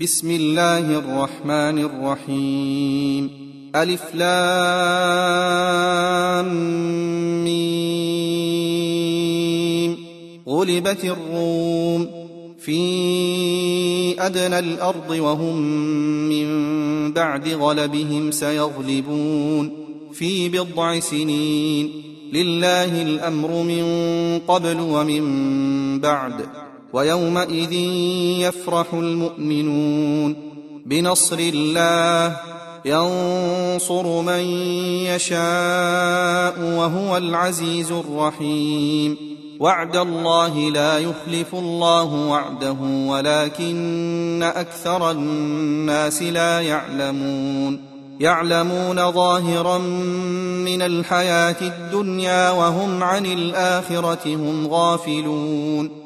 بسم الله الرحمن الرحيم ألف لام ميم غلبت الروم في أدنى الأرض وهم من بعد غلبهم سيغلبون في بضع سنين لله الأمر من قبل ومن بعد ويومئذ يفرح المؤمنون بنصر الله ينصر من يشاء وهو العزيز الرحيم. وعد الله لا يخلف الله وعده ولكن أكثر الناس لا يعلمون. يعلمون ظاهرا من الحياة الدنيا وهم عن الآخرة هم غافلون.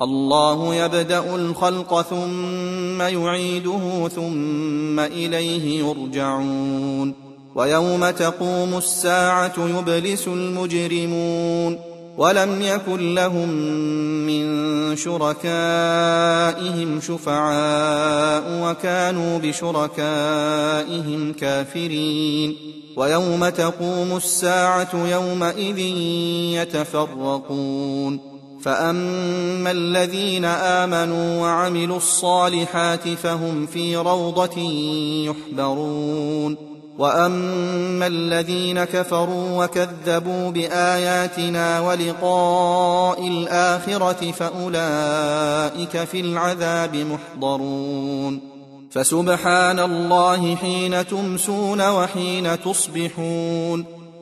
الله يبدأ الخلق ثم يعيده ثم إليه يرجعون ويوم تقوم الساعة يبلس المجرمون ولم يكن لهم من شركائهم شفعاء وكانوا بشركائهم كافرين ويوم تقوم الساعة يومئذ يتفرقون فاما الذين امنوا وعملوا الصالحات فهم في روضه يحبرون واما الذين كفروا وكذبوا باياتنا ولقاء الاخره فاولئك في العذاب محضرون فسبحان الله حين تمسون وحين تصبحون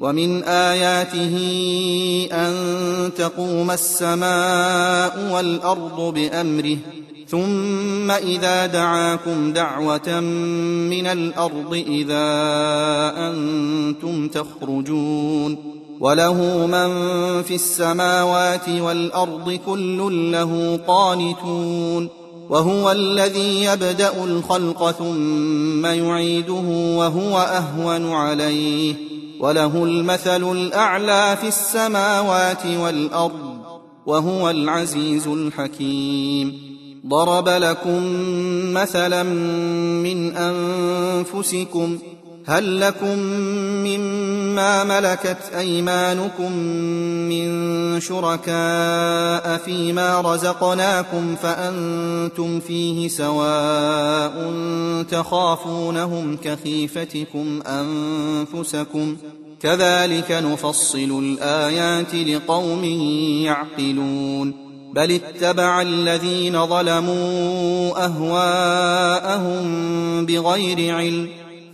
ومن آياته أن تقوم السماء والأرض بأمره ثم إذا دعاكم دعوة من الأرض إذا أنتم تخرجون. وله من في السماوات والأرض كل له قانتون. وهو الذي يبدأ الخلق ثم يعيده وهو أهون عليه. وله المثل الأعلى في السماوات والأرض وهو العزيز الحكيم. ضرب لكم مثلا من أنفسكم هل لكم مما ملكت أيمانكم من شركاء فيما رزقناكم فأنتم فيه سواء تخافونهم كخيفتكم أنفسكم كذلك نفصل الآيات لقوم يعقلون بل اتبع الذين ظلموا أهواءهم بغير علم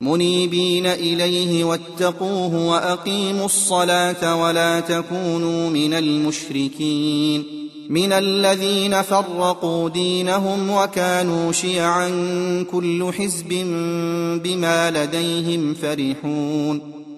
منيبين إليه واتقوه وأقيموا الصلاة ولا تكونوا من المشركين من الذين فرقوا دينهم وكانوا شيعا كل حزب بما لديهم فرحون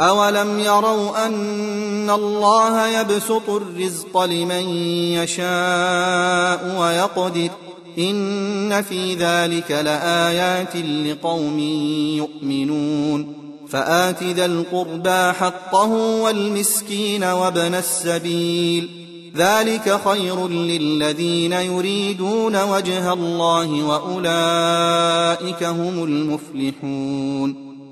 أولم يروا أن الله يبسط الرزق لمن يشاء ويقدر إن في ذلك لآيات لقوم يؤمنون فآت ذا القربى حقه والمسكين وابن السبيل ذلك خير للذين يريدون وجه الله وأولئك هم المفلحون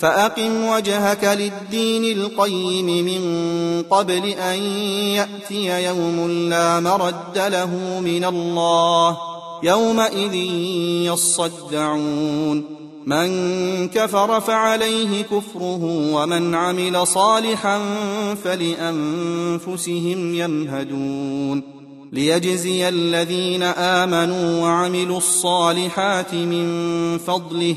فأقم وجهك للدين القيم من قبل أن يأتي يوم لا مرد له من الله يومئذ يصدعون. من كفر فعليه كفره ومن عمل صالحا فلأنفسهم يمهدون. ليجزي الذين آمنوا وعملوا الصالحات من فضله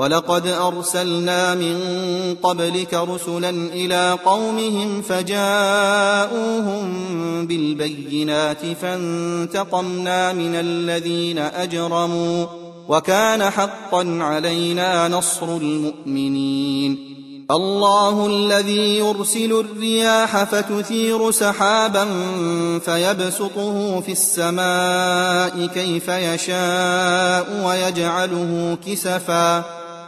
ولقد أرسلنا من قبلك رسلا إلى قومهم فجاءوهم بالبينات فانتقمنا من الذين أجرموا وكان حقا علينا نصر المؤمنين. الله الذي يرسل الرياح فتثير سحابا فيبسطه في السماء كيف يشاء ويجعله كسفا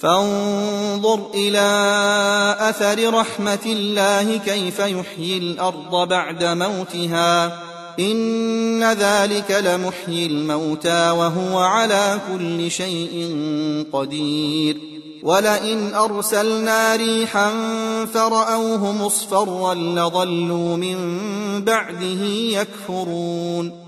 فانظر إلى أثر رحمة الله كيف يحيي الأرض بعد موتها. إن ذلك لمحيي الموتى وهو على كل شيء قدير. ولئن أرسلنا ريحا فرأوه مصفرا لظلوا من بعده يكفرون.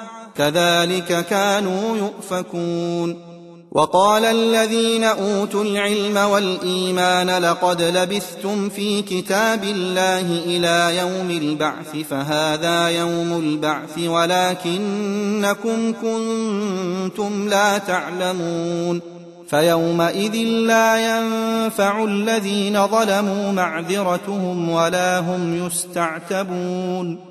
كذلك كانوا يؤفكون. وقال الذين أوتوا العلم والإيمان لقد لبثتم في كتاب الله إلى يوم البعث فهذا يوم البعث ولكنكم كنتم لا تعلمون. فيومئذ لا ينفع الذين ظلموا معذرتهم ولا هم يستعتبون.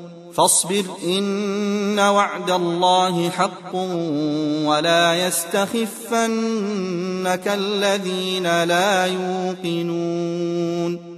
فاصبر إن وعد الله حق ولا يستخفنك الذين لا يوقنون